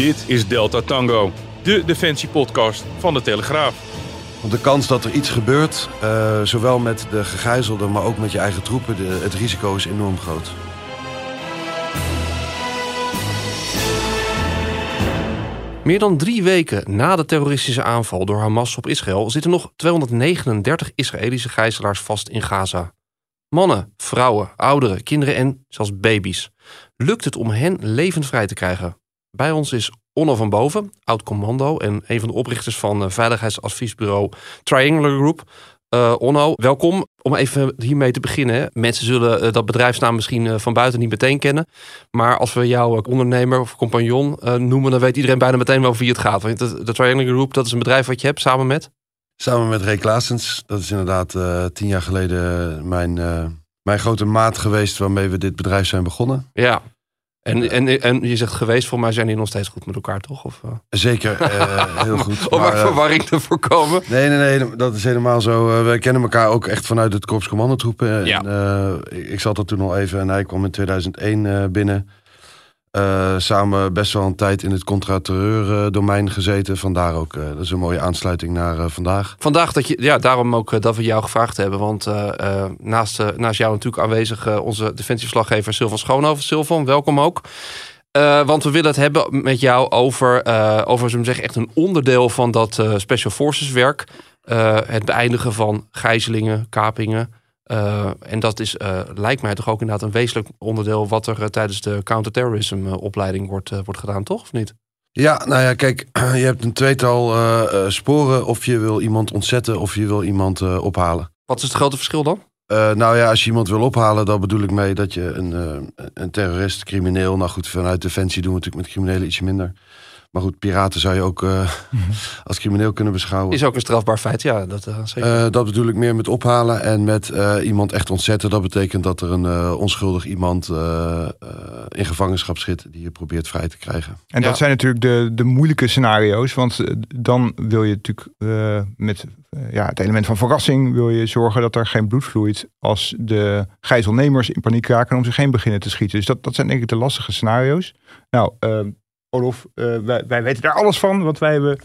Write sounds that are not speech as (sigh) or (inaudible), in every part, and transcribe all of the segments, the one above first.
Dit is Delta Tango, de defensiepodcast van de Telegraaf. Want de kans dat er iets gebeurt, uh, zowel met de gegijzelden, maar ook met je eigen troepen, de, het risico is enorm groot. Meer dan drie weken na de terroristische aanval door Hamas op Israël zitten nog 239 Israëlische gijzelaars vast in Gaza. Mannen, vrouwen, ouderen, kinderen en zelfs baby's. Lukt het om hen levend vrij te krijgen? Bij ons is Onno van Boven, oud-commando en een van de oprichters van uh, veiligheidsadviesbureau Triangular Group. Uh, Onno, welkom. Om even hiermee te beginnen. Mensen zullen uh, dat bedrijfsnaam misschien van buiten niet meteen kennen. Maar als we jou ondernemer of compagnon noemen, dan weet iedereen bijna meteen over wie het gaat. Want de, de Triangular Group, dat is een bedrijf wat je hebt samen met? Samen met Ray Klaasens. Dat is inderdaad tien jaar geleden mijn, mijn grote maat geweest waarmee we dit bedrijf zijn begonnen. Ja, en, en, en je zegt geweest, voor mij zijn die nog steeds goed met elkaar, toch? Of, uh... Zeker, uh, heel (laughs) goed. Om maar, verwarring te voorkomen. Nee, nee, nee, dat is helemaal zo. we kennen elkaar ook echt vanuit het Korps Commandotroepen. Ja. En, ik zat er toen al even en hij kwam in 2001 binnen. Uh, samen best wel een tijd in het contra-terreur domein gezeten. Vandaar ook, uh, dat is een mooie aansluiting naar vandaag. Vandaag, dat je, ja, daarom ook dat we jou gevraagd hebben. Want naast, naast jou natuurlijk aanwezig onze defensieverslaggever Sylvan Schoonhoven. Sylvan, welkom ook. want we willen het hebben met jou over, over zullen zeggen, echt een onderdeel van dat Special Forces werk. het beëindigen van gijzelingen, kapingen. Uh, en dat is, uh, lijkt mij toch ook inderdaad een wezenlijk onderdeel wat er uh, tijdens de counterterrorism opleiding wordt, wordt gedaan, toch? Of niet? Ja, nou ja, kijk, (clears throat) je hebt een tweetal sporen of je wil iemand ontzetten of je wil iemand ophalen. Wat is het grote verschil dan? nou ja, als je iemand wil ophalen, dan bedoel ik mee dat je een, een terrorist, crimineel, nou goed, vanuit Defensie doen we natuurlijk met criminelen ietsje minder. Maar goed, piraten zou je ook uh, (laughs) als crimineel kunnen beschouwen. Is ook een strafbaar feit, ja. Dat, uh, zeker. Uh, dat bedoel ik meer met ophalen en met iemand echt ontzetten. Dat betekent dat er een onschuldig iemand in gevangenschap zit die je probeert vrij te krijgen. En dat zijn natuurlijk de, de moeilijke scenario's. Want dan wil je natuurlijk met ja, het element van verrassing wil je zorgen dat er geen bloed vloeit als de gijzelnemers in paniek raken om zich heen beginnen te schieten. Dus dat, dat zijn denk ik de lastige scenario's. Nou, Olof, uh, wij, wij, weten daar alles van, want wij hebben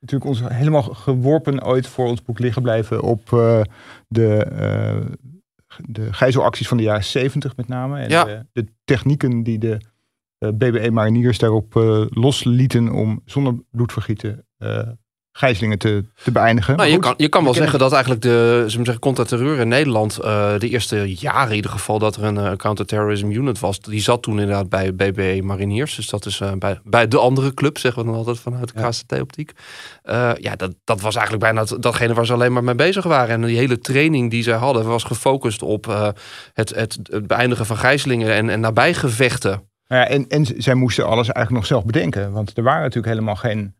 natuurlijk ons helemaal geworpen ooit voor ons boek liggen blijven op uh, de, uh, de gijzelacties van de jaren 70 met name. En ja. de, de, technieken die de BBE mariniers daarop loslieten om zonder bloedvergieten gijzelingen te, te beëindigen. Nou, je, kan, je kan wel zeggen dat eigenlijk de zeggen, contra-terreur in Nederland... Uh, de eerste jaren in ieder geval dat er een uh, counter-terrorism unit was... die zat toen inderdaad bij BBE Mariniers. Dus dat is uh, bij, bij de andere club, zeggen we dan altijd vanuit de ja. KCT-optiek. ja, dat, dat was eigenlijk bijna dat, datgene waar ze alleen maar mee bezig waren. En die hele training die zij hadden was gefocust op het, het, het beëindigen van gijzelingen... en, en nabijgevechten. Ja, en, en zij moesten alles eigenlijk nog zelf bedenken. Want er waren natuurlijk helemaal geen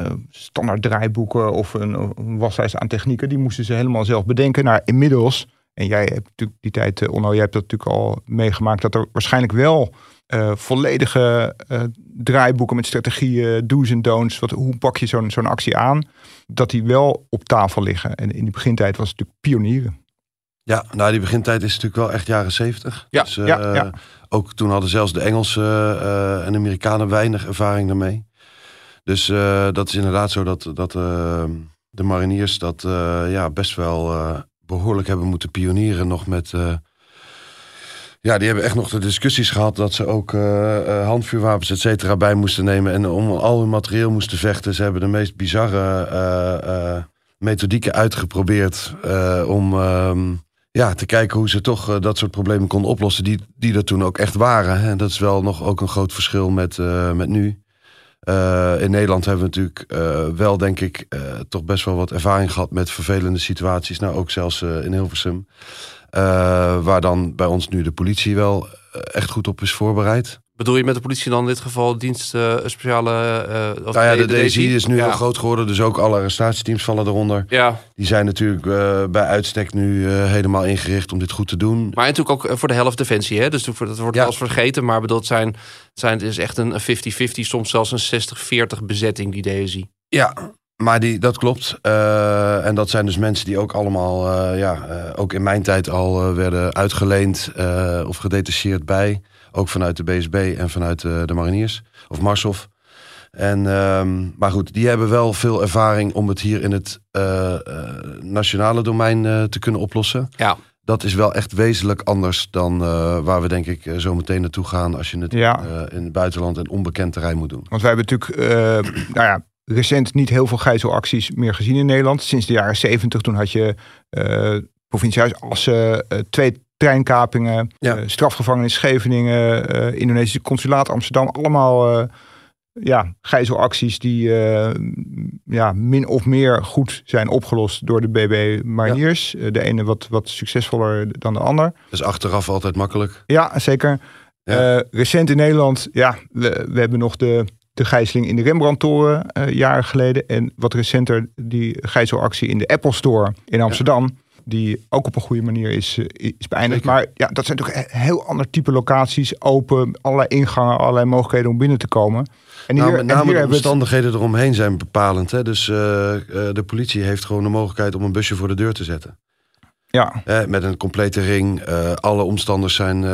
uh, standaard draaiboeken of een, een waslijst aan technieken. Die moesten ze helemaal zelf bedenken. Nou, inmiddels, en jij hebt natuurlijk die tijd, uh, Onno, jij hebt dat natuurlijk al meegemaakt, dat er waarschijnlijk wel uh, volledige draaiboeken met strategieën, do's en don'ts, wat, hoe pak je zo'n zo'n actie aan, dat die wel op tafel liggen. En in die begintijd was het natuurlijk pionieren. Ja, nou die begintijd is natuurlijk wel echt jaren zeventig. Ja, dus, ja, ja, Ook toen hadden zelfs de Engelsen en Amerikanen weinig ervaring daarmee. Dus uh, dat is inderdaad zo dat, dat uh, de mariniers dat uh, ja, best wel behoorlijk hebben moeten pionieren nog met... ja, die hebben echt nog de discussies gehad dat ze ook handvuurwapens et cetera bij moesten nemen. En om al hun materieel moesten vechten. Ze hebben de meest bizarre methodieken uitgeprobeerd om ehm, ja, te kijken hoe ze toch dat soort problemen konden oplossen. Die, die er toen ook echt waren. En dat is wel nog ook een groot verschil met, met nu. Eh, in Nederland hebben we natuurlijk eh, wel, denk ik, eh, toch best wel wat ervaring gehad met vervelende situaties. Nou, ook zelfs in Hilversum. Waar dan bij ons nu de politie wel echt goed op is voorbereid. Bedoel je met de politie dan in dit geval dienst speciale... eh, of Nou ja, de, DSI DSI? is nu ja. heel groot geworden, dus ook alle arrestatieteams vallen eronder. Ja, Die zijn natuurlijk eh, bij uitstek nu helemaal ingericht om dit goed te doen. maar natuurlijk ook voor de helft defensie. Hè? Dus dat wordt Ja. vergeten. Maar bedoel, het, zijn, het, zijn, het is echt een 50-50, soms zelfs een 60-40 bezetting, die DSI. Ja, maar die, dat klopt. En dat zijn dus mensen die ook allemaal, ja, ook in mijn tijd al werden uitgeleend of gedetacheerd bij. Ook vanuit de BSB en vanuit eh, de mariniers of Marshof. En, ehm, maar goed, die hebben wel veel ervaring om het hier in het eh, eh, nationale domein eh, te kunnen oplossen. Ja. Dat is wel echt wezenlijk anders dan eh, waar we denk ik zo meteen naartoe gaan als je het Ja. eh, in het buitenland en onbekend terrein moet doen. Want wij hebben natuurlijk, eh, nou ja, recent niet heel veel gijzelacties meer gezien in Nederland. Sinds de jaren 70, toen had je eh provinciehuis Assen, eh, twee treinkapingen, Ja. eh, strafgevangenis Scheveningen, eh Indonesische consulaat Amsterdam. Allemaal eh, ja, gijzelacties die ja, min of meer goed zijn opgelost door de BB Mariniers. De ene wat, wat succesvoller dan de ander. Is achteraf altijd makkelijk. Ja, zeker. Ja. Recent in Nederland, ja, we, we hebben nog de, de gijzeling in de Rembrandtoren jaren geleden. En wat recenter die gijzelactie in de Apple Store in Amsterdam. Die ook op een goede manier is, eh, is beëindigd. Zeker. Maar ja, dat zijn natuurlijk een heel ander type locaties. Open, allerlei ingangen, allerlei mogelijkheden om binnen te komen. En Nou, hier, met en name hier de het- omstandigheden eromheen zijn bepalend. Hè? Dus eh, eh, de politie heeft gewoon de mogelijkheid om een busje voor de deur te zetten. Ja, met een complete ring. alle omstanders zijn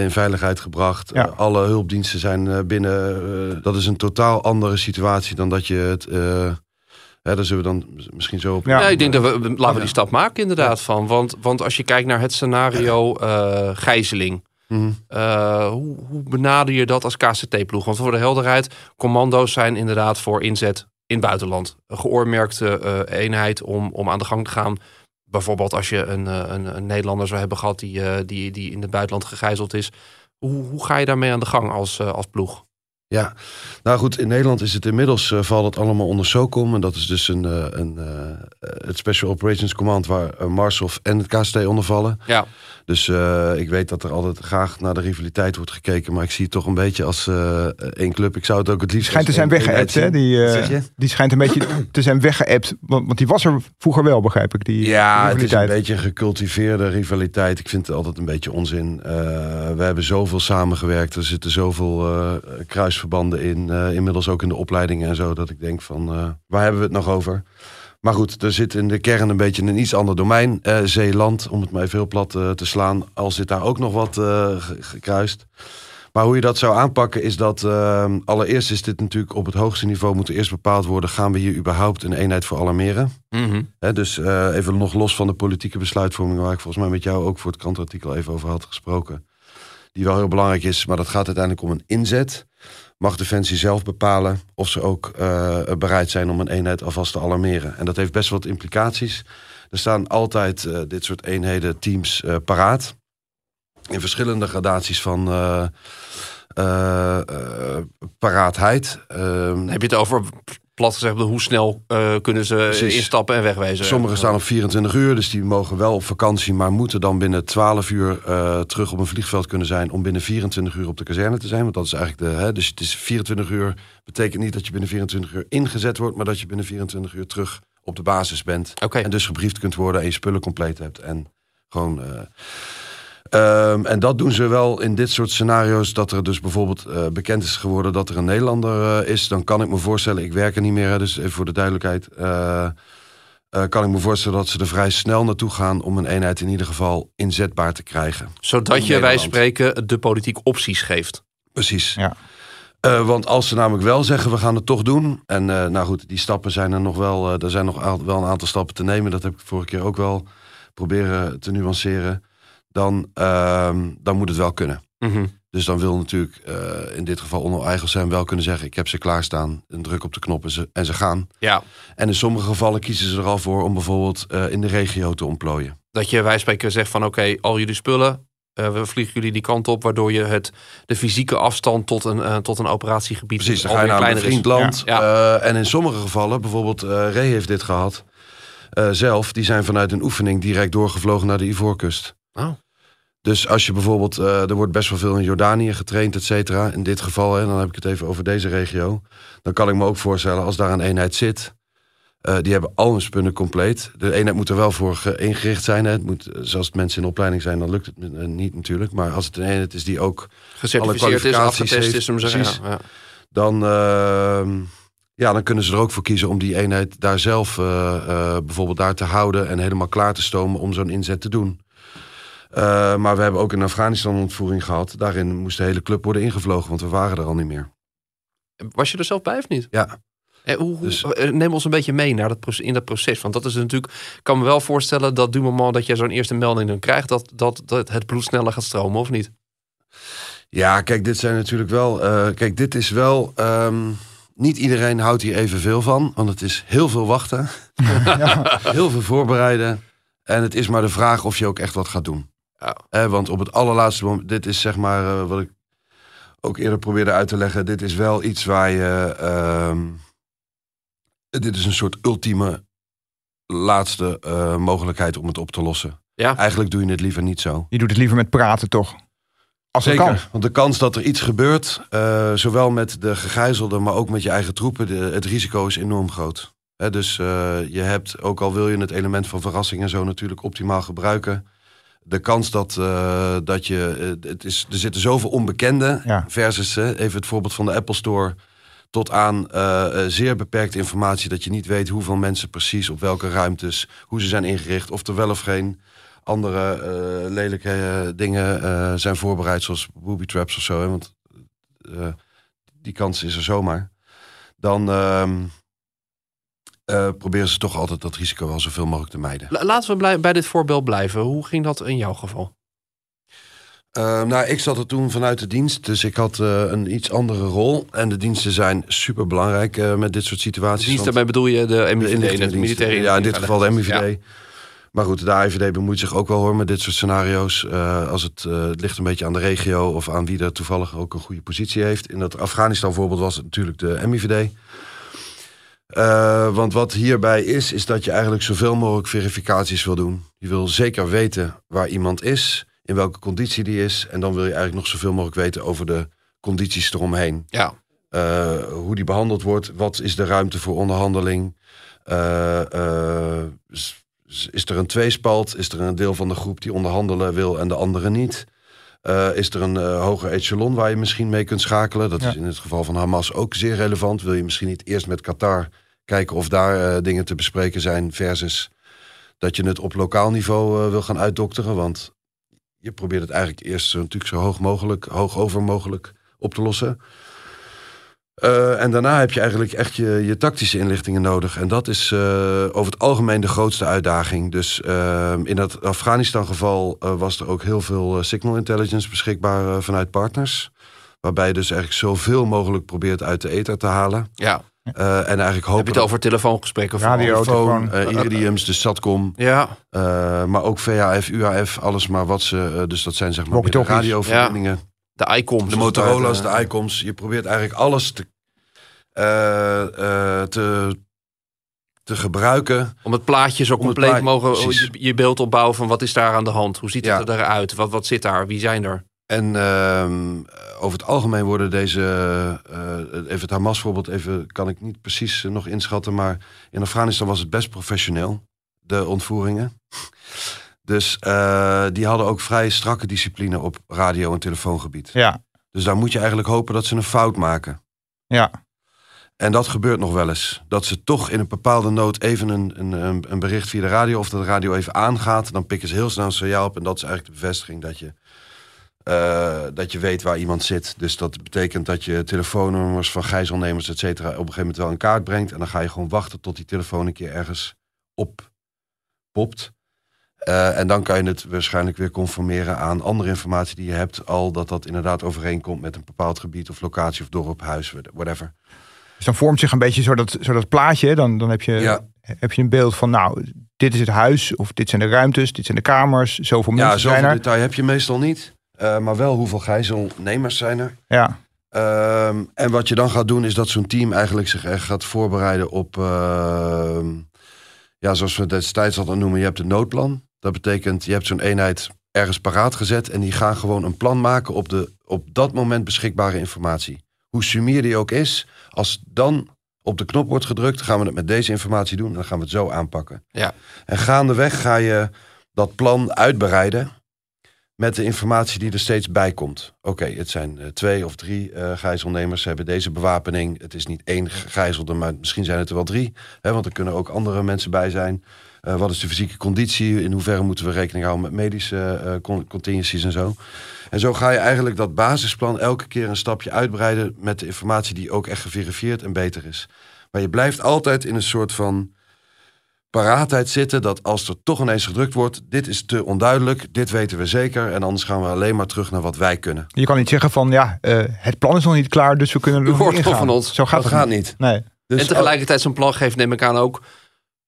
in veiligheid gebracht. Ja. Alle hulpdiensten zijn binnen. dat is een totaal andere situatie dan dat je het... hè, daar zullen we dan misschien zo op... Ja. Ja, ik denk dat we laten we die stap maken inderdaad van. Want, want als je kijkt naar het scenario eh, gijzeling. Mhm. eh, hoe, hoe benader je dat als KCT-ploeg? Want voor de helderheid, commando's zijn inderdaad voor inzet in het buitenland. Een geoormerkte eh, eenheid om, om aan de gang te gaan. Bijvoorbeeld als je een, een, een Nederlander zou hebben gehad die, die, die in het buitenland gegijzeld is. Hoe, hoe ga je daarmee aan de gang als, als ploeg? Ja, nou goed, in Nederland is het inmiddels eh, valt het allemaal onder SOCOM. En dat is dus een, eh, een, eh, het Special Operations Command waar Marshof en het KST onder vallen. Ja, Dus eh, ik weet dat er altijd graag naar de rivaliteit wordt gekeken. Maar ik zie het toch een beetje als eh, één club. Ik zou het ook het liefst... schijnt te zijn weggeëpt, hè? Die, eh, die schijnt een beetje (clears throat) te zijn weggeëpt. Want, want die was er vroeger wel, begrijp ik. Die Ja, die het is een beetje een gecultiveerde rivaliteit. Ik vind het altijd een beetje onzin. We hebben zoveel samengewerkt. Er zitten zoveel kruisverbanden in. inmiddels ook in de opleidingen en zo. Dat ik denk van, waar hebben we het nog over? Maar goed, er zit in de kern een beetje een iets ander domein. Eh, Zeeland, om het maar even heel plat eh, te slaan. Al zit daar ook nog wat eh, ge- gekruist. Maar hoe je dat zou aanpakken is dat... eh, allereerst is dit natuurlijk op het hoogste niveau... moet er eerst bepaald worden... gaan we hier überhaupt een eenheid voor alarmeren? Mhm. Hè, dus even nog los van de politieke besluitvorming, waar ik volgens mij met jou ook voor het krantartikel even over had gesproken. Die wel heel belangrijk is, maar dat gaat uiteindelijk om een inzet. Mag Defensie zelf bepalen of ze ook eh, bereid zijn om een eenheid alvast te alarmeren. En dat heeft best wat implicaties. Er staan altijd eh, dit soort eenheden, teams eh, paraat. In verschillende gradaties van paraatheid. Ehm, heb je het over plat gezegd, hoe snel eh, kunnen ze Precies. instappen en wegwezen? Sommigen staan op 24 uur, dus die mogen wel op vakantie, maar moeten dan binnen 12 uur eh, terug op een vliegveld kunnen zijn om binnen 24 uur op de kazerne te zijn. Want dat is eigenlijk de. Hè, dus het is 24 uur betekent niet dat je binnen 24 uur ingezet wordt, maar dat je binnen 24 uur terug op de basis bent. En dus gebriefd kunt worden en je spullen compleet hebt. En gewoon. eh, ehm, en dat doen ze wel in dit soort scenario's. Dat er dus bijvoorbeeld eh, bekend is geworden dat er een Nederlander eh, is. Dan kan ik me voorstellen, ik werk er niet meer, hè, dus even voor de duidelijkheid. eh, eh, kan ik me voorstellen dat ze er vrij snel naartoe gaan om een eenheid in ieder geval inzetbaar te krijgen. Zodat je, wij spreken, de politiek opties geeft. Precies. Ja. Eh, want als ze namelijk wel zeggen, we gaan het toch doen. En eh, nou goed, die stappen zijn er nog wel. eh, er zijn nog wel een aantal stappen te nemen. Dat heb ik vorige keer ook wel proberen te nuanceren. Dan, ehm, dan moet het wel kunnen. Mhm. Dus dan wil natuurlijk eh, in dit geval Onno Eigelsheim wel kunnen zeggen... ik heb ze klaarstaan, een druk op de knop en ze, en ze gaan. Ja, En in sommige gevallen kiezen ze er al voor om bijvoorbeeld eh, in de regio te ontplooien. dat je wij spreken zegt van oké, al jullie spullen, eh, we vliegen jullie die kant op, waardoor je het, de fysieke afstand tot een, tot een operatiegebied Precies, dan ga je naar een. Ja. Eh, en in sommige gevallen, bijvoorbeeld Ray heeft dit gehad eh, zelf. Die zijn vanuit een oefening direct doorgevlogen naar de Ivoorkust. Oh. Dus als je bijvoorbeeld, eh, er wordt best wel veel in Jordanië getraind, et cetera. In dit geval, hè, dan heb ik het even over deze regio. Dan kan ik me ook voorstellen, als daar een eenheid zit, eh, die hebben al hun spunnen compleet. De eenheid moet er wel voor ge- ingericht zijn. Hè. Het moet, eh, zoals het mensen in opleiding zijn, dan lukt het niet natuurlijk. Maar als het een eenheid is die ook is, kwalificaties afgetest heeft, is, om te zeggen. precies. Ja, ja. dan, ehm, ja, dan kunnen ze er ook voor kiezen om die eenheid daar zelf bijvoorbeeld daar te houden en helemaal klaar te stomen om zo'n inzet te doen. Eh, maar we hebben ook in Afghanistan een ontvoering gehad. Daarin moest de hele club worden ingevlogen, want we waren er al niet meer. Was je er zelf bij of niet? Ja, Eh, hoe, hoe- Dus- eh, neem ons een beetje mee naar dat, proces- in dat proces. Want dat is natuurlijk, ik kan me wel voorstellen dat du moment dat je zo'n eerste melding dan krijgt, dat, dat, dat het bloed sneller gaat stromen, of niet? ja kijk, dit zijn natuurlijk wel. eh, kijk, dit is wel. ehm, niet iedereen houdt hier evenveel van, want het is heel veel wachten, (laughs) heel veel voorbereiden. En het is maar de vraag of je ook echt wat gaat doen. Ja. Eh, want op het allerlaatste moment, dit is zeg maar eh, wat ik ook eerder probeerde uit te leggen. Dit is wel iets waar je. ehm, dit is een soort ultieme laatste eh, mogelijkheid om het op te lossen. Ja. Eigenlijk doe je het liever niet zo. Je doet het liever met praten toch? Als dat kan. Zeker, want de kans dat er iets gebeurt, eh, zowel met de gegijzelden, maar ook met je eigen troepen, de, het risico is enorm groot. Hè, dus eh, je hebt, ook al wil je het element van verrassing en zo natuurlijk optimaal gebruiken, de kans dat, eh, dat je, eh, het is, er zitten zoveel onbekenden, Ja. versus, even het voorbeeld van de Apple Store, tot aan eh, zeer beperkte informatie dat je niet weet hoeveel mensen precies op welke ruimtes, hoe ze zijn ingericht, of er wel of geen andere lelijke dingen zijn voorbereid, zoals booby traps of zo. Hè, want die kans is er zomaar. Dan eh, proberen ze toch altijd dat risico wel zoveel mogelijk te mijden. La- Laten we blij- bij dit voorbeeld blijven. Hoe ging dat in jouw geval? Eh, nou, ik zat er toen vanuit de dienst, dus ik had eh, een iets andere rol. En de diensten zijn super belangrijk met dit soort situaties. Dienst, want- daarmee bedoel je de de MIVD, de inlichtingendiensten. militaire Ja, in dit geval de. MIVD. Maar goed, de AIVD bemoeit zich ook wel hoor met dit soort scenario's. Als het, het ligt een beetje aan de regio of aan wie er toevallig ook een goede positie heeft. In dat Afghanistan voorbeeld was het natuurlijk de MIVD. Eh, want wat hierbij is, is dat je eigenlijk zoveel mogelijk verificaties wil doen. Je wil zeker weten waar iemand is, in welke conditie die is. En dan wil je eigenlijk nog zoveel mogelijk weten over de condities eromheen. Ja, Eh, hoe die behandeld wordt. Wat is de ruimte voor onderhandeling? Eh, eh, is, is er een tweespalt? Is er een deel van de groep die onderhandelen wil en de andere niet? Eh, is er een eh, hoger echelon waar je misschien mee kunt schakelen? Dat Ja. is in het geval van Hamas ook zeer relevant. Wil je misschien niet eerst met Qatar kijken of daar eh, dingen te bespreken zijn... versus dat je het op lokaal niveau wil gaan uitdokteren? Want je probeert het eigenlijk eerst zo, natuurlijk zo hoog mogelijk, hoog over mogelijk op te lossen. Eh, en daarna heb je eigenlijk echt je, je tactische inlichtingen nodig. En dat is eh, over het algemeen de grootste uitdaging. Dus eh, in dat Afghanistan-geval eh, was er ook heel veel signal intelligence beschikbaar vanuit partners. Waarbij je dus eigenlijk zoveel mogelijk probeert uit de ether te halen. ja. Eh, en eigenlijk hopen Heb je het over telefoongesprekken? Radio. telefoon, eh, iridiums, de Satcom, Ja, eh, maar ook VHF, UHF, alles maar wat ze... dus dat zijn zeg maar radioverbindingen. De iComs. De Motorola's, de iComs. Je probeert eigenlijk alles te, eh, eh, te, te gebruiken. Om het plaatje zo compleet mogen je, je beeld opbouwen van wat is daar aan de hand? Hoe ziet Ja. het eruit? Wat, wat zit daar? Wie zijn er? En ehm, over het algemeen worden deze, eh, even het Hamas voorbeeld, even kan ik niet precies eh, nog inschatten, maar in Afghanistan was het best professioneel, de ontvoeringen. Dus eh, die hadden ook vrij strakke discipline op radio- en telefoongebied. Ja, Dus daar moet je eigenlijk hopen dat ze een fout maken. ja. En dat gebeurt nog wel eens. Dat ze toch in een bepaalde nood even een, een, een- bericht via de radio... of dat de radio even aangaat. Dan pikken ze heel snel een signaal op. En dat is eigenlijk de bevestiging dat je, eh, dat je weet waar iemand zit. Dus dat betekent dat je telefoonnummers van gijzelnemers, et cetera... op een gegeven moment wel in kaart brengt. En dan ga je gewoon wachten tot die telefoon een keer ergens op popt. Eh, en dan kan je het waarschijnlijk weer conformeren aan andere informatie die je hebt. Al dat dat inderdaad overeenkomt met een bepaald gebied of locatie of dorp, huis, whatever. Dus dan vormt zich een beetje zo dat, zo dat plaatje. Dan, dan heb, je, Ja. heb je een beeld van, nou, dit is het huis. Of dit zijn de ruimtes, dit zijn de kamers. Zoveel Ja, mensen zijn zoveel er. detail heb je meestal niet. Eh, maar wel hoeveel gijzelnemers zijn er. Ja, Ehm, en wat je dan gaat doen is dat zo'n team eigenlijk zich echt gaat voorbereiden op... ehm, ja, zoals we destijds hadden noemen, je hebt een noodplan. Dat betekent, je hebt zo'n eenheid ergens paraat gezet... en die gaan gewoon een plan maken op de op dat moment beschikbare informatie. Hoe sumier die ook is, als dan op de knop wordt gedrukt... gaan we het met deze informatie doen en dan gaan we het zo aanpakken. Ja. En gaandeweg ga je dat plan uitbreiden met de informatie die er steeds bij komt. Oké, het zijn eh, twee of drie eh, gijzelnemers. Ze hebben deze bewapening. Het is niet één gegijzelde, maar misschien zijn het er wel drie. Hè, want er kunnen ook andere mensen bij zijn. Eh, wat is de fysieke conditie? In hoeverre moeten we rekening houden met medische eh, con- contingencies en zo? En zo ga je eigenlijk dat basisplan elke keer een stapje uitbreiden... met de informatie die ook echt geverifieerd en beter is. Maar je blijft altijd in een soort van paraatheid zitten dat als er toch ineens gedrukt wordt, dit is te onduidelijk, dit weten we zeker en anders gaan we alleen maar terug naar wat wij kunnen. je kan niet zeggen van, ja, eh, het plan is nog niet klaar, dus we kunnen er nog niet gewoon ingaan. van ons. Zo gaat dat het gaat niet. niet. Nee. Dus en tegelijkertijd zo'n plan geeft, neem ik aan ook...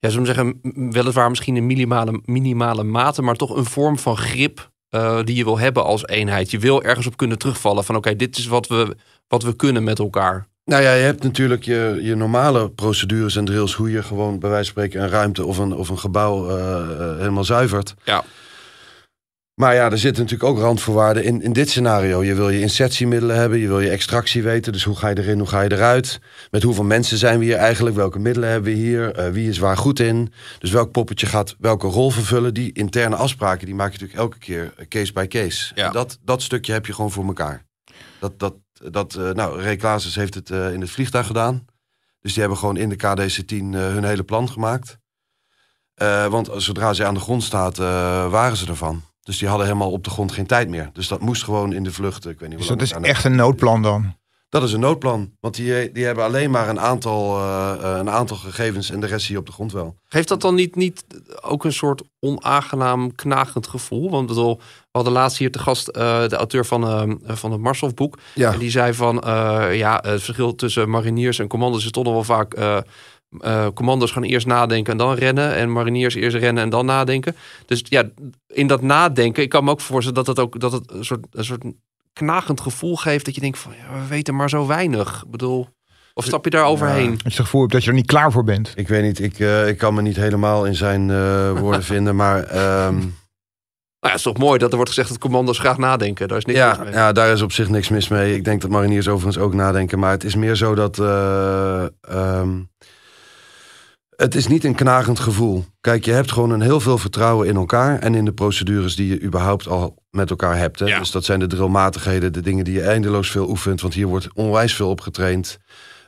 Ja, zullen we zeggen, weliswaar misschien een minimale, minimale mate... maar toch een vorm van grip eh, die je wil hebben als eenheid. Je wil ergens op kunnen terugvallen van... oké, dit is wat we, wat we kunnen met elkaar. Nou ja, je hebt natuurlijk je, je normale procedures en drills, hoe je gewoon bij wijze van spreken een ruimte of een, of een gebouw eh, eh, helemaal zuivert. Ja. Maar ja, er zitten natuurlijk ook randvoorwaarden in, in dit scenario. Je wil je insertiemiddelen hebben, je wil je extractie weten. Dus hoe ga je erin, hoe ga je eruit? Met hoeveel mensen zijn we hier eigenlijk? Welke middelen hebben we hier? Eh, wie is waar goed in? Dus welk poppetje gaat welke rol vervullen? Die interne afspraken, die maak je natuurlijk elke keer eh, case by case. Ja. Dat, dat stukje heb je gewoon voor elkaar. Dat, dat, dat, eh, nou, Ray heeft het in het vliegtuig gedaan. Dus die hebben gewoon in de KDC-10 eh, hun hele plan gemaakt. Want zodra ze aan de grond staat, waren ze ervan. Dus die hadden helemaal op de grond geen tijd meer. Dus dat moest gewoon in de vlucht. Ik weet niet Dus dat is echt een noodplan dan. Dat is een noodplan. Want die, die hebben alleen maar een aantal, eh, eh, een aantal gegevens en de rest zie je op de grond wel. Geeft dat dan niet, niet ook een soort onaangenaam, knagend gevoel? Want bedoel, we hadden laatst hier te gast eh, de auteur van, eh, van het Marshof-boek. Ja. En die zei van, eh, ja, het verschil tussen mariniers en commando's is toch nog wel vaak... eh eh, commando's gaan eerst nadenken en dan rennen. En mariniers eerst rennen en dan nadenken. Dus ja, in dat nadenken, ik kan me ook voorstellen dat het ook dat het een soort, een soort knagend gevoel geeft. Dat je denkt van, ja, we weten maar zo weinig. Ik bedoel, of stap je daar overheen? Je het gevoel hebt dat je er niet klaar voor bent. Ik weet niet, ik, eh, ik kan me niet helemaal in zijn eh, woorden (laughs) vinden. Maar ehm, Nou ja, het is toch mooi dat er wordt gezegd dat commando's graag nadenken. Daar is niks mis ja, mee. ja, daar is op zich niks mis mee. Ik denk dat mariniers overigens ook nadenken. Maar het is meer zo dat... eh, ehm, het is niet een knagend gevoel. Kijk, je hebt gewoon een heel veel vertrouwen in elkaar... en in de procedures die je überhaupt al met elkaar hebt. Hè? Ja. Dus dat zijn de drillmatigheden, de dingen die je eindeloos veel oefent. Want hier wordt onwijs veel op getraind.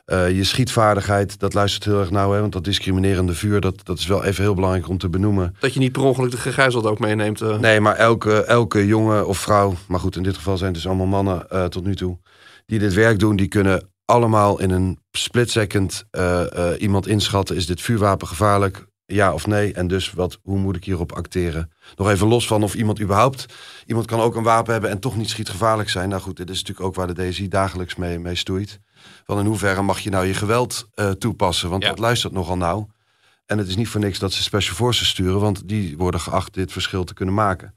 Eh, je schietvaardigheid, dat luistert heel erg nauw. Hè? Want dat discriminerende vuur, dat, dat is wel even heel belangrijk om te benoemen. Dat je niet per ongeluk de gegijzeld ook meeneemt. eh. Nee, maar elke, elke jongen of vrouw, maar goed, in dit geval zijn het dus allemaal mannen eh, tot nu toe, die dit werk doen, die kunnen allemaal in een split second eh, eh, iemand inschatten. Is dit vuurwapen gevaarlijk? Ja of nee? En dus, wat, hoe moet ik hierop acteren? Nog even los van of iemand überhaupt... Iemand kan ook een wapen hebben en toch niet schietgevaarlijk zijn. Nou goed, dit is natuurlijk ook waar de DSI dagelijks mee, mee stoeit. Van in hoeverre mag je nou je geweld eh, toepassen? Want Ja. dat luistert nogal nauw. En het is niet voor niks dat ze Special Forces sturen, want die worden geacht dit verschil te kunnen maken.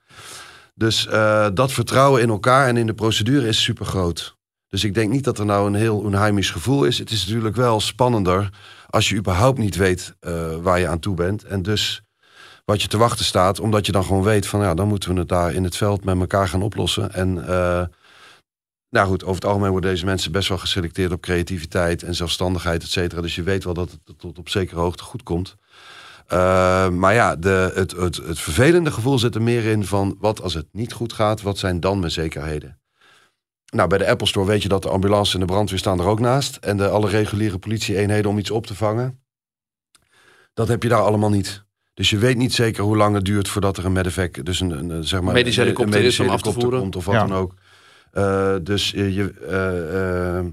Dus dat vertrouwen in elkaar en in de procedure is super groot. Dus ik denk niet dat er nou een heel onheimisch gevoel is. Het is natuurlijk wel spannender als je überhaupt niet weet eh, waar je aan toe bent. En dus wat je te wachten staat, omdat je dan gewoon weet van ja, dan moeten we het daar in het veld met elkaar gaan oplossen. En eh, nou goed, over het algemeen worden deze mensen best wel geselecteerd op creativiteit en zelfstandigheid, et cetera. Dus je weet wel dat het tot op zekere hoogte goed komt. Uh, maar ja, de, het, het, het vervelende gevoel zit er meer in van wat als het niet goed gaat, wat zijn dan mijn zekerheden? Nou, bij de Apple Store weet je dat de ambulance en de brandweer staan er ook naast. En de, alle reguliere politieeenheden om iets op te vangen. Dat heb je daar allemaal niet. Dus je weet niet zeker hoe lang het duurt voordat er een medevac, dus een, een, zeg maar, Medische een- helikopter is om af te voeren. komt of wat Ja. dan ook. Uh, dus je, je uh, uh,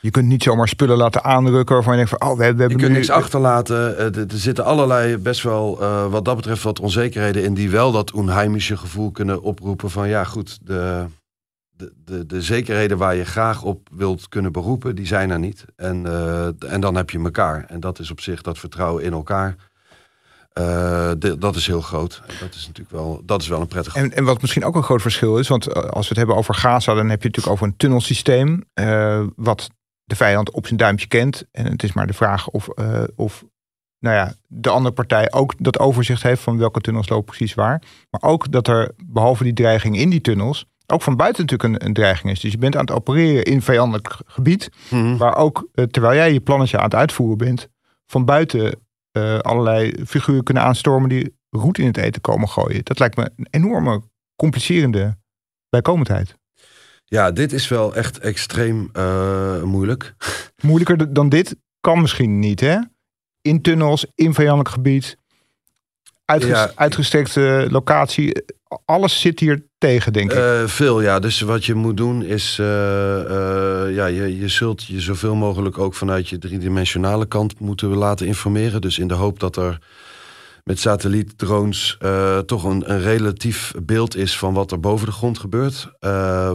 Je kunt niet zomaar spullen laten aanrukken waarvan je denkt van, oh, we, we hebben je kunt nu... niks achterlaten. Uh, er, er zitten allerlei best wel, uh, wat dat betreft, wat onzekerheden in die wel dat onheimische gevoel kunnen oproepen van ja, goed, de, de, de, de zekerheden waar je graag op wilt kunnen beroepen, die zijn er niet. En, uh, en dan heb je elkaar. En dat is op zich dat vertrouwen in elkaar. De, dat is heel groot. Dat is natuurlijk wel, dat is wel een prettig. En, en wat misschien ook een groot verschil is, want eh, als we het hebben over Gaza, dan heb je natuurlijk over een tunnelsysteem. Wat de vijand op zijn duimpje kent. En het is maar de vraag of, of nou ja, de andere partij ook dat overzicht heeft van welke tunnels lopen precies waar. Maar ook dat er, behalve die dreiging in die tunnels, ook van buiten natuurlijk een, een dreiging is. Dus je bent aan het opereren in vijandelijk gebied, Mhm. waar ook, eh, terwijl jij je plannetje aan het uitvoeren bent, van buiten eh, allerlei figuren kunnen aanstormen die roet in het eten komen gooien. Dat lijkt me een enorme complicerende bijkomendheid. Ja, dit is wel echt extreem uh, moeilijk. (laughs) Moeilijker dan dit kan misschien niet, hè? In tunnels, in vijandelijk gebied, uitges Ja. uitgestrekte locatie. Alles zit hier tegen, denk ik. Uh, veel, ja. Dus wat je moet doen is, uh, uh, ja, je, je zult je zoveel mogelijk ook vanuit je driedimensionale kant moeten laten informeren. Dus in de hoop dat er met satellietdrones toch een, een relatief beeld is van wat er boven de grond gebeurt.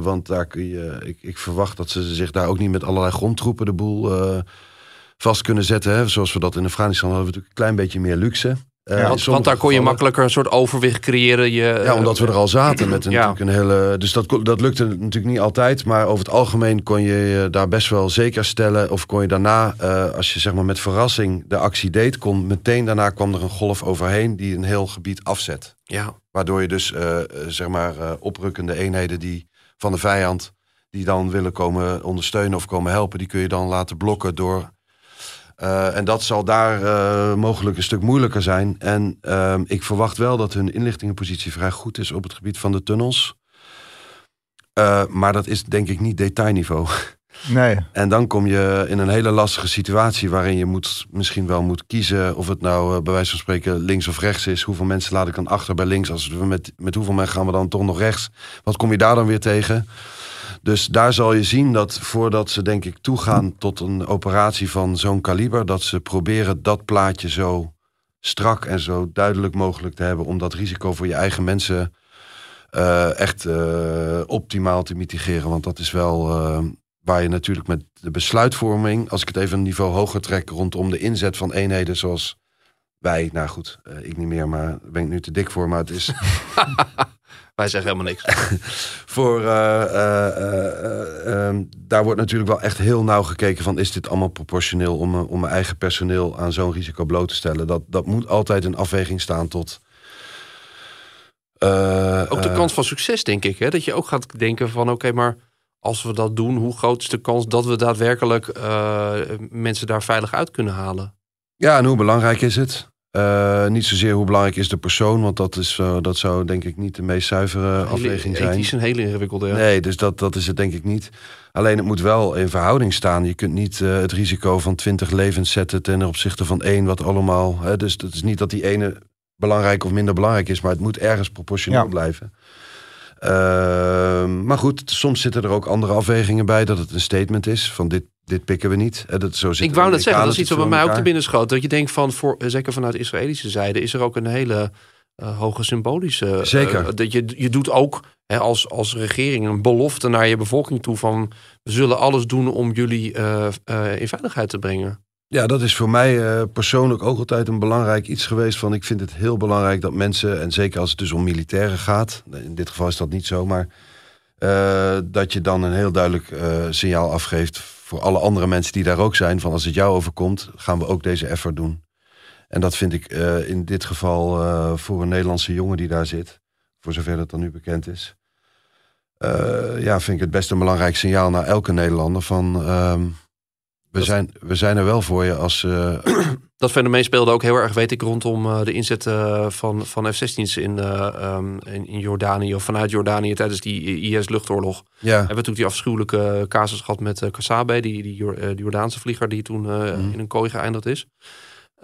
Want daar kun je, ik, ik, verwacht dat ze zich daar ook niet met allerlei grondtroepen de boel vast kunnen zetten. Hè. Zoals we dat in Afghanistan hadden, we natuurlijk een klein beetje meer luxe. Uh, ja, want, want, daar kon je makkelijker een soort overwicht creëren. Je, ja, omdat we er al zaten met een, ja. natuurlijk een hele. Dus dat, dat lukte natuurlijk niet altijd. Maar over het algemeen kon je je daar best wel zeker stellen. Of kon je daarna, uh, als je zeg maar met verrassing de actie deed, kon meteen daarna kwam er een golf overheen die een heel gebied afzet. Ja. Waardoor je dus uh, zeg maar oprukkende eenheden die van de vijand die dan willen komen ondersteunen of komen helpen, die kun je dan laten blokken door uh, en dat zal daar uh, mogelijk een stuk moeilijker zijn. En uh, ik verwacht wel dat hun inlichtingenpositie vrij goed is op het gebied van de tunnels. Uh, maar dat is denk ik niet detailniveau. (laughs) Nee. En dan kom je in een hele lastige situatie waarin je moet, misschien wel moet kiezen of het nou bij wijze van spreken links of rechts is. Hoeveel mensen laat ik dan achter bij links? Als we met, met hoeveel mensen gaan we dan toch nog rechts? Wat kom je daar dan weer tegen? Dus daar zal je zien dat voordat ze denk ik toegaan tot een operatie van zo'n kaliber, dat ze proberen dat plaatje zo strak en zo duidelijk mogelijk te hebben om dat risico voor je eigen mensen uh, echt uh, optimaal te mitigeren. Want dat is wel uh, waar je natuurlijk met de besluitvorming, als ik het even een niveau hoger trek rondom de inzet van eenheden zoals wij, nou goed, ik niet meer, maar ben ik nu te dik voor, maar het is. (laughs) Wij zeggen helemaal niks. (laughs) voor, uh, uh, uh, daar wordt natuurlijk wel echt heel nauw gekeken van... is dit allemaal proportioneel om, om mijn eigen personeel aan zo'n risico bloot te stellen. Dat, dat moet altijd een afweging staan tot... ook de kans van succes, denk ik. Hè? Dat je ook gaat denken van oké, okay, maar als we dat doen... hoe groot is de kans dat we daadwerkelijk mensen daar veilig uit kunnen halen? Ja, en hoe belangrijk is het? Uh, niet zozeer hoe belangrijk is de persoon, want dat, is, uh, dat zou denk ik niet de meest zuivere hele, afweging zijn. Het is een hele ingewikkelde. Ja. Nee, dus dat, dat is het denk ik niet. Alleen het moet wel in verhouding staan. Je kunt niet uh, het risico van twintig levens zetten ten opzichte van één, wat allemaal. Hè, dus het is niet dat die ene belangrijk of minder belangrijk is, maar het moet ergens proportioneel ja. blijven. Ehm, maar goed, soms zitten er ook andere afwegingen bij dat het een statement is van dit dit pikken we niet. Dat, zo ik wou net zeggen, dat is iets wat bij mij ook te binnen schoot. Dat je denkt van, voor, zeker vanuit de Israëlische zijde, is er ook een hele uh, hoge symbolische. Zeker. Uh, dat je, je doet ook hè, als, als regering een belofte naar je bevolking toe van we zullen alles doen om jullie in veiligheid te brengen. Ja, dat is voor mij persoonlijk ook altijd een belangrijk iets geweest. Van ik vind het heel belangrijk dat mensen, en zeker als het dus om militairen gaat, in dit geval is dat niet zo, maar dat je dan een heel duidelijk signaal afgeeft voor alle andere mensen die daar ook zijn, van als het jou overkomt, gaan we ook deze effort doen. En dat vind ik in dit geval voor een Nederlandse jongen die daar zit, voor zover dat dan nu bekend is, ja, vind ik het best een belangrijk signaal naar elke Nederlander van we, dat... zijn, we zijn er wel voor je als... (clears throat) dat fenomeen speelde ook heel erg, weet ik, rondom de inzet van, van F-16's in, um, in, in, Jordanië of vanuit Jordanië tijdens die IS-luchtoorlog. Ja. Hebben we natuurlijk die afschuwelijke casus gehad met uh, Kasabe, die, die, die Jordaanse vlieger die toen uh, mm. in een kooi geëindigd is.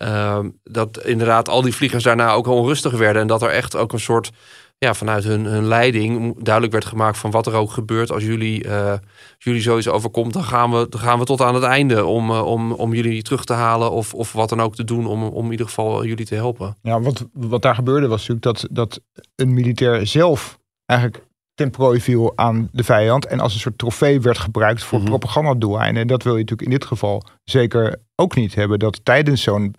Um, dat inderdaad al die vliegers daarna ook onrustig werden en dat er echt ook een soort ja, vanuit hun, hun leiding duidelijk werd gemaakt van wat er ook gebeurt als jullie, uh, als jullie zoiets overkomt, dan gaan we, dan gaan we tot aan het einde om, uh, om, om jullie terug te halen of, of wat dan ook te doen om, om in ieder geval jullie te helpen. Ja, wat, wat daar gebeurde was natuurlijk dat, dat een militair zelf eigenlijk ten prooi viel aan de vijand. En als een soort trofee werd gebruikt voor Mhm. propagandadoeleinden. En dat wil je natuurlijk in dit geval zeker ook niet hebben. Dat tijdens zo'n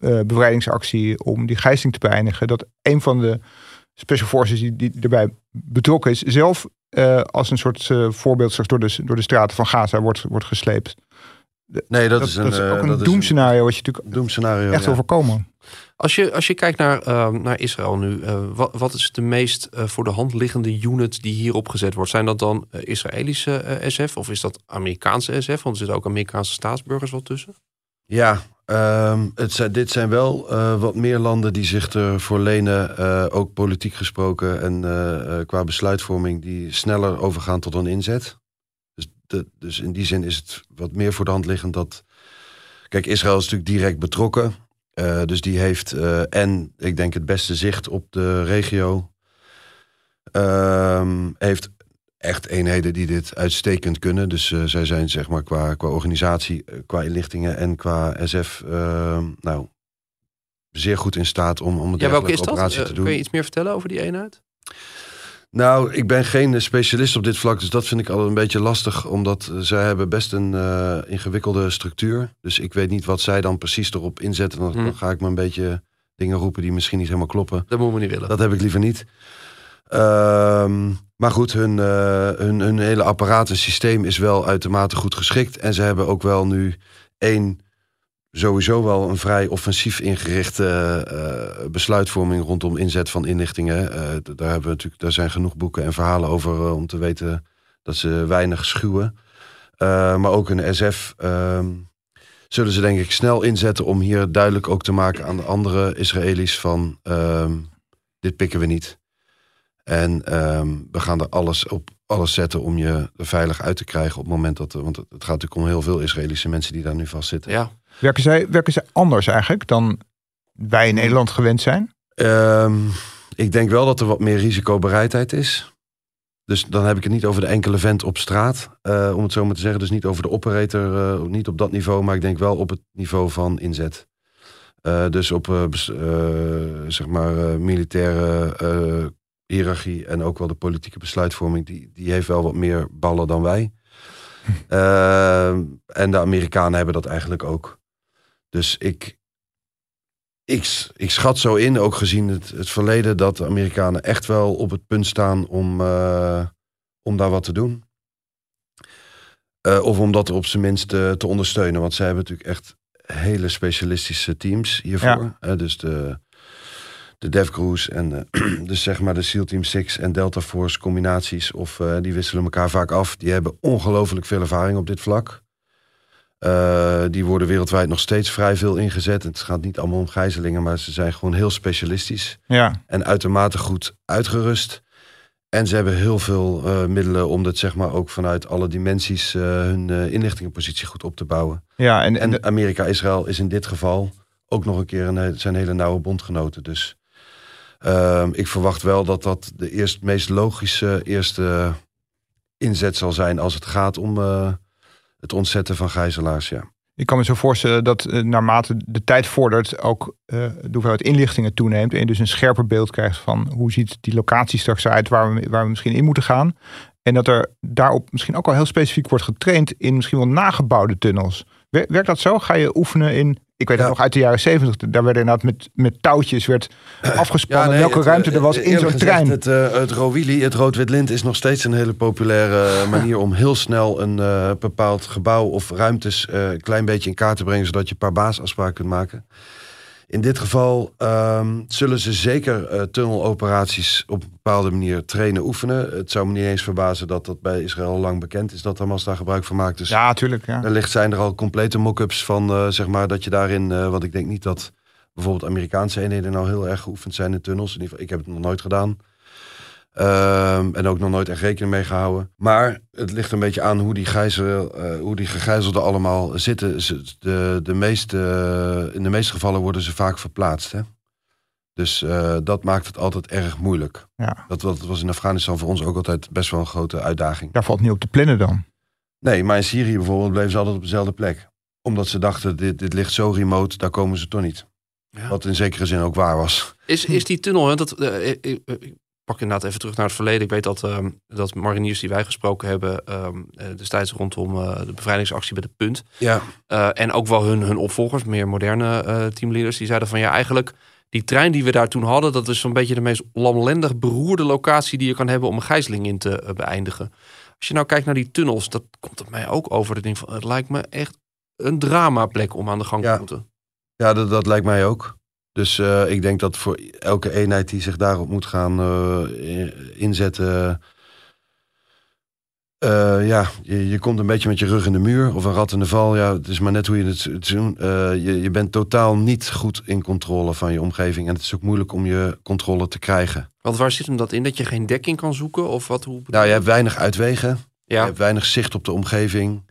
eh, bevrijdingsactie om die gijzeling te beëindigen. Dat een van de special forces die, die erbij betrokken is. Zelf eh, als een soort eh, voorbeeld door de, door de straten van Gaza wordt, wordt gesleept. Nee, dat, Dat, is dat een, is eh, ook een dat doemscenario wat je natuurlijk doemscenario. echt ja. wil voorkomen. Als je, als je kijkt naar, eh, naar Israël nu, wat, wat is de meest voor de hand liggende unit die hier opgezet wordt? Zijn dat dan Israëlische SF of is dat Amerikaanse SF? Want er zitten ook Amerikaanse staatsburgers wel tussen. Ja, ehm, het zijn, dit zijn wel eh, wat meer landen die zich ervoor lenen, eh, ook politiek gesproken en eh, qua besluitvorming, die sneller overgaan tot een inzet. Dus, dus in die zin is het wat meer voor de hand liggend dat. Kijk, Israël is natuurlijk direct betrokken. dus die heeft en ik denk het beste zicht op de regio. Ehm, heeft echt eenheden die dit uitstekend kunnen. Dus eh, zij zijn zeg maar qua, qua organisatie, eh, qua inlichtingen en qua SF, eh, nou, zeer goed in staat om, om een Ja, welke is dat? te doen. kun je iets meer vertellen over die eenheid? Nou, ik ben geen specialist op dit vlak, dus dat vind ik altijd een beetje lastig, omdat zij hebben best een ingewikkelde structuur. Dus ik weet niet wat zij dan precies erop inzetten. Dan, Hmm. dan ga ik me een beetje dingen roepen die misschien niet helemaal kloppen. Dat moeten we niet willen. Dat heb ik liever niet. Ehm, maar goed, hun, eh, hun, hun hele apparaat en systeem is wel uitermate goed geschikt. En ze hebben ook wel nu één, sowieso wel een vrij offensief ingerichte eh, besluitvorming rondom inzet van inlichtingen. Eh, daar, hebben we natuurlijk, daar zijn genoeg boeken en verhalen over om te weten dat ze weinig schuwen. Maar ook een SF ehm, zullen ze denk ik snel inzetten om hier duidelijk ook te maken aan de andere Israëli's van ehm, dit pikken we niet. En ehm, we gaan er alles op alles zetten om je er veilig uit te krijgen op het moment dat. Want het gaat natuurlijk om heel veel Israëlische mensen die daar nu vastzitten. Ja, Werken zij, werken zij anders eigenlijk dan wij in Nederland gewend zijn? Ehm, ik denk wel dat er wat meer risicobereidheid is. Dus dan heb ik het niet over de enkele vent op straat, eh, om het zo maar te zeggen. Dus niet over de operator, eh, niet op dat niveau, maar ik denk wel op het niveau van inzet. Eh, dus op zeg maar eh, militaire eh, hiërarchie en ook wel de politieke besluitvorming, die, die heeft wel wat meer ballen dan wij. (laughs) Ehm, en de Amerikanen hebben dat eigenlijk ook. Dus ik, ik, schat zo in, ook gezien het, het verleden, dat de Amerikanen echt wel op het punt staan om, eh, om daar wat te doen. Eh, of om dat op zijn minst eh, te ondersteunen. Want zij hebben natuurlijk echt hele specialistische teams hiervoor. Dus de, de DevCruise en eh, (clears throat) dus zeg maar de SEAL Team 6 en Delta Force combinaties. Of eh, die wisselen elkaar vaak af. Die hebben ongelooflijk veel ervaring op dit vlak. Eh, die worden wereldwijd nog steeds vrij veel ingezet. Het gaat niet allemaal om gijzelingen, maar ze zijn gewoon heel specialistisch. Ja, En uitermate goed uitgerust. En ze hebben heel veel middelen om dat zeg maar ook vanuit alle dimensies hun inlichtingenpositie goed op te bouwen. ja en, en En Amerika-Israël is in dit geval ook nog een keer een, zijn hele nauwe bondgenoten. Dus ehm, ik verwacht wel dat dat de eerst, meest logische eerste inzet zal zijn als het gaat om eh, het ontzetten van gijzelaars. Ja. ik kan me zo voorstellen dat eh, naarmate de tijd vordert ook eh, de hoeveelheid inlichtingen toeneemt. En je dus een scherper beeld krijgt van hoe ziet die locatie straks uit waar we, waar we misschien in moeten gaan. En dat er daarop misschien ook al heel specifiek wordt getraind in misschien wel nagebouwde tunnels. Wer- Werkt dat zo? Ga je oefenen in, ik weet het Ja. nog uit de jaren zeventig, daar werden inderdaad met, met touwtjes werd afgespannen nee, welke het, ruimte eh, er was in zo'n trein. Het, eh het Rowili, het rood-wit lint, is nog steeds een hele populaire eh, manier om heel snel een eh, bepaald gebouw of ruimtes eh, een klein beetje in kaart te brengen, zodat je een paar baasafspraken kunt maken. In dit geval ehm, zullen ze zeker eh, tunneloperaties op een bepaalde manier trainen, oefenen. Het zou me niet eens verbazen dat dat bij Israël lang bekend is, dat Hamas daar gebruik van maakt. Dus Ja, natuurlijk. Ja. Wellicht zijn er al complete mock-ups van, eh, zeg maar, dat je daarin, eh want ik denk niet dat bijvoorbeeld Amerikaanse eenheden nou heel erg geoefend zijn in tunnels. In ieder geval, ik heb het nog nooit gedaan. Ehm, en ook nog nooit echt rekening mee gehouden. Maar het ligt een beetje aan hoe die, gijzel, eh, hoe die gegijzelden allemaal zitten. Ze- De, de meeste, in de meeste gevallen worden ze vaak verplaatst. Hè? Dus eh, dat maakt het altijd erg moeilijk. Ja. Dat, dat was in Afghanistan voor ons ook altijd best wel een grote uitdaging. Daar valt niet op te plannen dan. Nee, maar in Syrië bijvoorbeeld bleven ze altijd op dezelfde plek. Omdat ze dachten, dit, dit ligt zo remote, daar komen ze toch niet. Ja. Wat in zekere zin ook waar was. Is, is die tunnel, hè, dat, eh, pak inderdaad even terug naar het verleden. Ik weet dat, ehm, dat mariniers die wij gesproken hebben ehm, eh, destijds rondom eh, de bevrijdingsactie bij de Punt. Ja, eh, en ook wel hun, hun opvolgers, meer moderne eh teamleaders, die zeiden van ja, eigenlijk die trein die we daar toen hadden, dat is zo'n beetje de meest lamlendig beroerde locatie die je kan hebben om een gijzeling in te beëindigen. Als je nou kijkt naar die tunnels, dat komt op mij ook over. Dat ding van, het lijkt me echt een dramaplek om aan de gang Ja. te moeten. ja dat, dat lijkt mij ook. Dus eh, ik denk dat voor elke eenheid die zich daarop moet gaan eh, in- inzetten. eh, ja, je, je komt een beetje met je rug in de muur of een rat in de val. Ja, het is maar net hoe je het, doet. Je, je bent totaal niet goed in controle van je omgeving. En het is ook moeilijk om je controle te krijgen. Want waar zit hem dat in? Dat je geen dekking kan zoeken? Of wat? Hoe Nou, je hebt weinig uitwegen. Je hebt weinig zicht op de omgeving.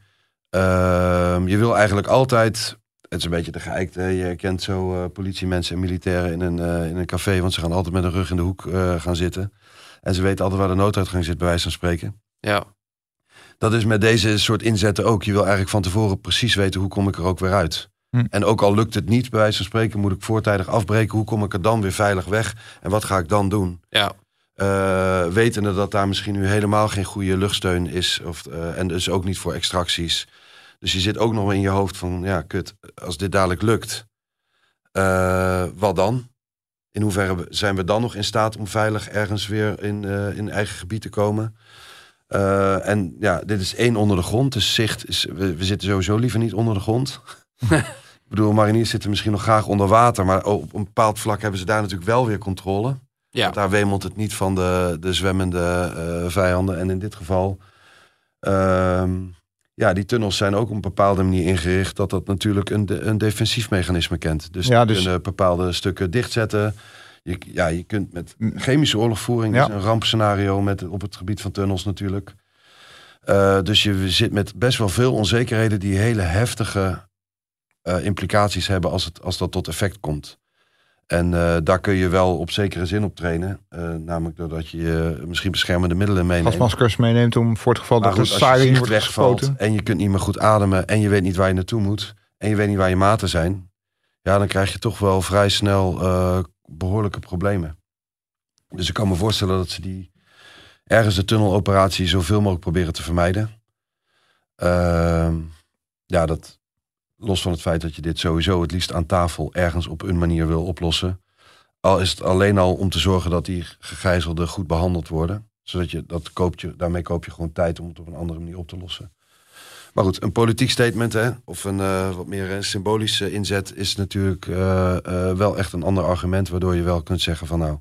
Ehm, je wil eigenlijk altijd. Het is een beetje de geëikte. hè. Je kent zo eh, politiemensen en militairen in een, eh, in een café. Want ze gaan altijd met een rug in de hoek eh, gaan zitten. En ze weten altijd waar de nooduitgang zit, bij wijze van spreken. ja. Dat is met deze soort inzetten ook. Je wil eigenlijk van tevoren precies weten hoe kom ik er ook weer uit. Hm. En ook al lukt het niet, bij wijze van spreken, moet ik voortijdig afbreken. Hoe kom ik er dan weer veilig weg? En wat ga ik dan doen? Ja. Eh, wetende dat daar misschien nu helemaal geen goede luchtsteun is. Of, eh, en dus ook niet voor extracties. Dus je zit ook nog in je hoofd van, ja, kut, als dit dadelijk lukt, eh, wat dan? In hoeverre zijn we dan nog in staat om veilig ergens weer in, eh, in eigen gebied te komen? Eh, en ja, dit is één onder de grond. Dus zicht is, we, we zitten sowieso liever niet onder de grond. (laughs) Ik bedoel, mariniers zitten misschien nog graag onder water. Maar op een bepaald vlak hebben ze daar natuurlijk wel weer controle. Ja. Want daar wemelt het niet van de, de zwemmende vijanden. En in dit geval, ehm, ja, die tunnels zijn ook op een bepaalde manier ingericht dat dat natuurlijk een, de- een defensief mechanisme kent. Dus Ja, je dus- kunnen bepaalde stukken dichtzetten. Je, ja, je kunt met chemische oorlogvoering, Ja. is een rampscenario met, op het gebied van tunnels natuurlijk. Eh, dus je zit met best wel veel onzekerheden die hele heftige eh, implicaties hebben als, het, als dat tot effect komt. En eh, daar kun je wel op zekere zin op trainen. Eh, namelijk doordat je eh, misschien beschermende middelen meeneemt. Gasmaskers meeneemt om voor het geval Maar dat goed, de wordt wegvalt gespoten. en je kunt niet meer goed ademen en je weet niet waar je naartoe moet en je weet niet waar je maten zijn, ja, dan krijg je toch wel vrij snel eh, behoorlijke problemen. Dus ik kan me voorstellen dat ze die ergens de tunneloperatie zoveel mogelijk proberen te vermijden. Ehm, ja, dat los van het feit dat je dit sowieso het liefst aan tafel ergens op een manier wil oplossen. Al is het alleen al om te zorgen dat die gegijzelden goed behandeld worden. Zodat je dat koopt je, daarmee koop je gewoon tijd om het op een andere manier op te lossen. Maar goed, een politiek statement hè, of een eh, wat meer een symbolische inzet is natuurlijk eh, eh, wel echt een ander argument. Waardoor je wel kunt zeggen van nou,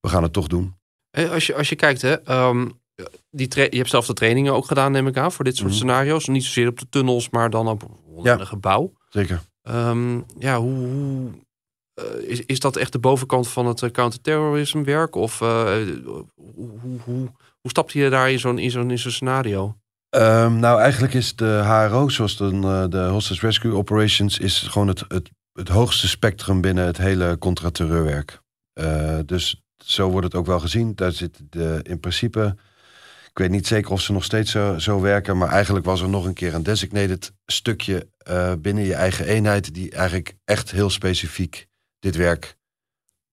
we gaan het toch doen. Eh, Als je, als je kijkt, hè, ehm, die je hebt zelf de trainingen ook gedaan, neem ik aan, voor dit soort Mhm. scenario's. Niet zozeer op de tunnels, maar dan op een gebouw. Zeker. Ehm, ja, hoe, hoe eh, is, is dat echt de bovenkant van het uh, counterterrorisme werk? Of eh, hoe, hoe, hoe, hoe stapt je daar in zo'n scenario? Ehm, nou, eigenlijk is de HRO, zoals de, eh, de Hostage Rescue Operations, is gewoon het, het, het hoogste spectrum binnen het hele contraterreurwerk. Eh, dus zo wordt het ook wel gezien. Daar zit de, in principe, ik weet niet zeker of ze nog steeds zo, zo werken, maar eigenlijk was er nog een keer een designated stukje eh, binnen je eigen eenheid die eigenlijk echt heel specifiek dit werk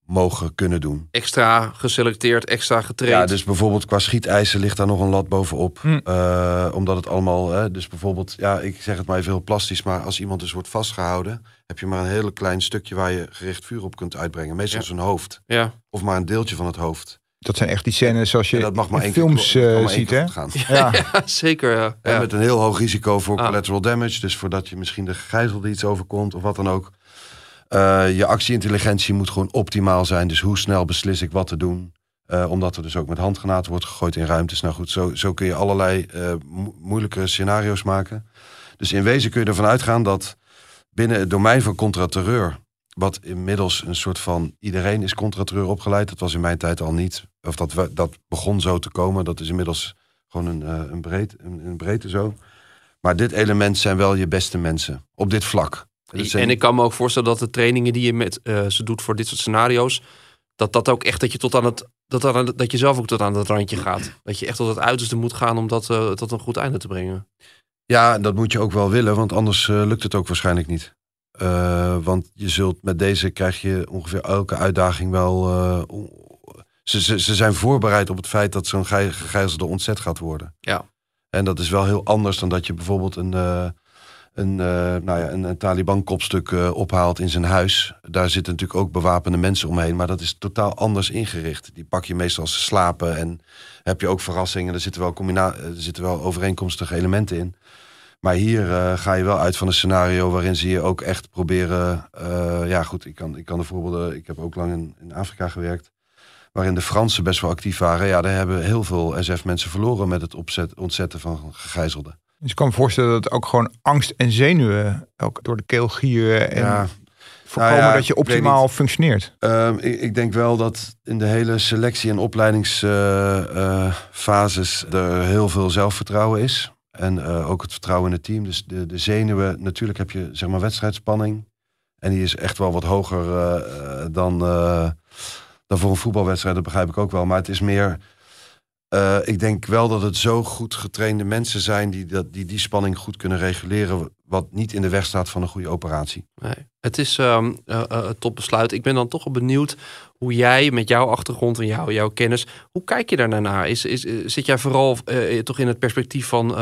mogen kunnen doen. Extra geselecteerd, extra getraind. Ja, dus bijvoorbeeld qua schietijzer ligt daar nog een lat bovenop. Hm. Eh, omdat het allemaal, hè, dus bijvoorbeeld, ja, ik zeg het maar even heel plastisch, maar als iemand dus wordt vastgehouden, heb je maar een heel klein stukje waar je gericht vuur op kunt uitbrengen. Meestal Ja. zijn hoofd. ja. Of maar een deeltje van het hoofd. Dat zijn echt die scènes zoals je En dat mag maar in films eh, ziet, hè? Ja. (laughs) Ja, zeker. Ja. En Ja. met een heel hoog risico voor Ah. collateral damage. Dus voordat je misschien de gegijzelde iets overkomt of wat dan ook. Eh, je actieintelligentie moet gewoon optimaal zijn. Dus hoe snel beslis ik wat te doen. Eh, omdat er dus ook met handgranaten wordt gegooid in ruimtes. Nou goed, zo, zo kun je allerlei eh, mo- moeilijke scenario's maken. Dus in wezen kun je ervan uitgaan dat binnen het domein van contraterreur... wat inmiddels een soort van... iedereen is contraterreur opgeleid. Dat was in mijn tijd al niet. Of dat, we- dat begon zo te komen. Dat is inmiddels gewoon een, eh, een, breed, een, een breedte zo. Maar dit element zijn wel je beste mensen. Op dit vlak. Zijn- En ik kan me ook voorstellen dat de trainingen die je met eh, ze doet voor dit soort scenario's, dat dat ook echt dat je tot aan het dat, aan dat je zelf ook tot aan het randje gaat. Dat je echt tot het uiterste moet gaan om dat eh, tot een goed einde te brengen. Ja, dat moet je ook wel willen, want anders lukt het ook waarschijnlijk niet. Want je zult met deze krijg je ongeveer elke uitdaging wel. Ze, ze, ze zijn voorbereid op het feit dat zo'n gij- gegijzelde ontzet gaat worden. Ja. En dat is wel heel anders dan dat je bijvoorbeeld een, eh, een, eh, nou ja, een, een Taliban-kopstuk eh, ophaalt in zijn huis. Daar zitten natuurlijk ook bewapende mensen omheen, maar dat is totaal anders ingericht. Die pak je meestal als ze slapen en heb je ook verrassingen. Er zitten wel, combina- er zitten wel overeenkomstige elementen in. Maar hier ga je wel uit van een scenario waarin ze je ook echt proberen. ja, goed, ik kan, ik kan de voorbeelden. Ik heb ook lang in, in Afrika gewerkt. Waarin de Fransen best wel actief waren. Ja, daar hebben heel veel SF-mensen verloren met het opzet, ontzetten van gegijzelden. Dus ik kan me voorstellen dat ook gewoon angst en zenuwen ook door de keel gieren en Ja, voorkomen Nou ja, dat je optimaal functioneert. Ehm, ik, ik denk wel dat in de hele selectie- en opleidingsfases er heel veel zelfvertrouwen is. En eh, ook het vertrouwen in het team. Dus de, de zenuwen, natuurlijk heb je zeg maar wedstrijdspanning. En die is echt wel wat hoger eh, eh, dan, dan voor een voetbalwedstrijd. Dat begrijp ik ook wel. Maar het is meer. eh, ik denk wel dat het zo goed getrainde mensen zijn die, dat, die die spanning goed kunnen reguleren. Wat niet in de weg staat van een goede operatie. Nee. Het is ehm eh, eh. Ik ben dan toch wel benieuwd hoe jij met jouw achtergrond en jouw, jouw kennis, hoe kijk je daar naar? Is, is, eh, zit jij vooral toch in het perspectief van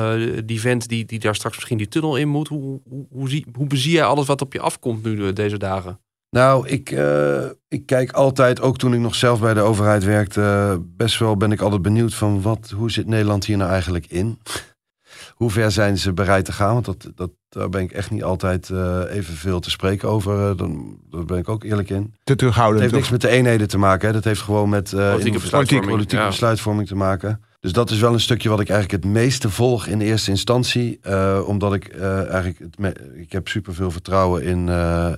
die vent die, die daar straks misschien die tunnel in moet? Hoe, hoe, hoe, zie, hoe bezie jij alles wat op je afkomt nu deze dagen? Nou, ik, eh, ik kijk altijd, ook toen ik nog zelf bij de overheid werkte, best wel ben ik altijd benieuwd van wat, hoe zit Nederland hier nou eigenlijk in? (laughs) hoe ver zijn ze bereid te gaan? Want dat, dat, daar ben ik echt niet altijd eh evenveel te spreken over. eh, dan, daar ben ik ook eerlijk in. Te Het terughoudend. heeft niks met de eenheden te maken. Hè. Dat heeft gewoon met eh, Politieke in- besluitvorming, politieke ja. besluitvorming te maken. Dus dat is wel een stukje wat ik eigenlijk het meeste volg in eerste instantie. eh, omdat ik eh, eigenlijk, ik heb superveel vertrouwen in, eh,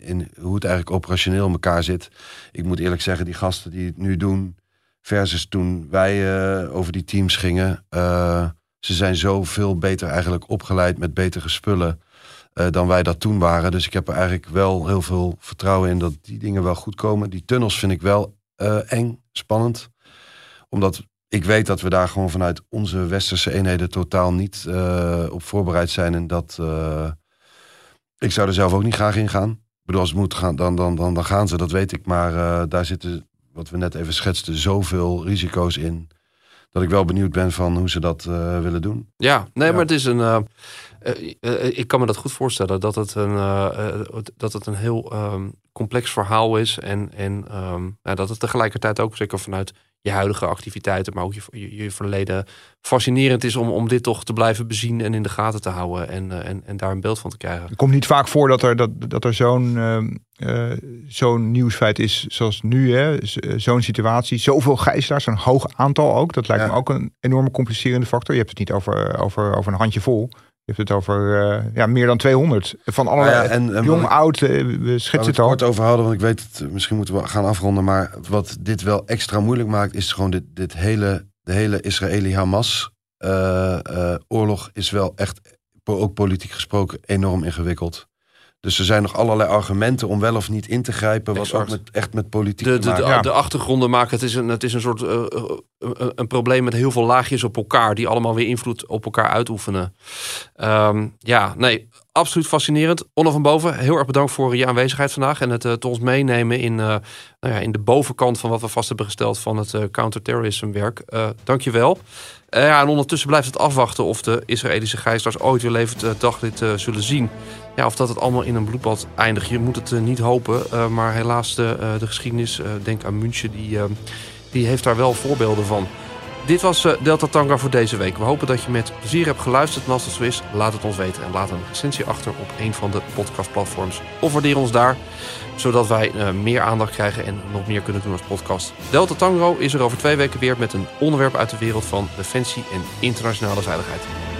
in hoe het eigenlijk operationeel in elkaar zit. Ik moet eerlijk zeggen, die gasten die het nu doen, versus toen wij over die teams gingen. ze zijn zoveel beter eigenlijk opgeleid met betere spullen dan wij dat toen waren. Dus ik heb er eigenlijk wel heel veel vertrouwen in dat die dingen wel goed komen. Die tunnels vind ik wel eng, spannend. Omdat ik weet dat we daar gewoon vanuit onze westerse eenheden totaal niet eh, op voorbereid zijn. En dat eh, ik zou er zelf ook niet graag in gaan. Ik bedoel, als het moet gaan, dan, dan, dan, dan gaan ze, dat weet ik. Maar eh, daar zitten, wat we net even schetsten, zoveel risico's in. Dat ik wel benieuwd ben van hoe ze dat willen doen. Ja, nee, Ja. maar het is een. ik kan me dat goed voorstellen dat het een, dat het een heel ehm, complex verhaal is. En, en ehm, ja, dat het tegelijkertijd ook zeker vanuit je huidige activiteiten, maar ook je, je, je verleden fascinerend is om, om dit toch te blijven bezien en in de gaten te houden en, eh, en, en daar een beeld van te krijgen. Het komt niet vaak voor dat er, dat, dat er zo'n ehm, eh, zo'n nieuwsfeit is zoals nu. hè. Eh, Zo'n situatie. Zoveel gijzelaars, zo'n hoog aantal ook. Dat lijkt Ja. me ook een enorme complicerende factor. Je hebt het niet over, over, over een handje vol. Je hebt het over eh, ja, meer dan 200. Van allerlei, Nou ja, en- en jong, ik- oud, eh, we schetsen het al. kort over hadden, want ik weet het, misschien moeten we gaan afronden. Maar wat dit wel extra moeilijk maakt, is gewoon dit, dit hele, de hele Israëli-Hamas eh, eh, oorlog is wel echt, ook politiek gesproken, enorm ingewikkeld. Dus er zijn nog allerlei argumenten om wel of niet in te grijpen, wat Exact. ook met, echt met politiek De, te de, de, maken Ja. de achtergronden maken. Het is een, het is een soort eh, eh, een, een probleem met heel veel laagjes op elkaar, die allemaal weer invloed op elkaar uitoefenen. Ehm, ja, nee, absoluut fascinerend. Onno van Boven, heel erg bedankt voor je aanwezigheid vandaag en het tot ons meenemen in, eh, nou ja, in de bovenkant van wat we vast hebben gesteld van het eh counterterrorism werk. Eh Dank je wel. Eh, ja, en ondertussen blijft het afwachten of de Israëlische gijzelaars ooit weer levend daglicht eh, zullen zien. Ja, of dat het allemaal in een bloedbad eindigt. Je moet het eh, niet hopen. eh, maar helaas, de, eh, de geschiedenis, denk aan München, die, die heeft daar wel voorbeelden van. Dit was Delta Tango voor deze week. We hopen dat je met plezier hebt geluisterd. En als zo is, laat het ons weten. En laat een recensie achter op een van de podcastplatforms. Of waardeer ons daar, zodat wij meer aandacht krijgen en nog meer kunnen doen als podcast. Delta Tango is er over twee weken weer met een onderwerp uit de wereld van defensie en internationale veiligheid.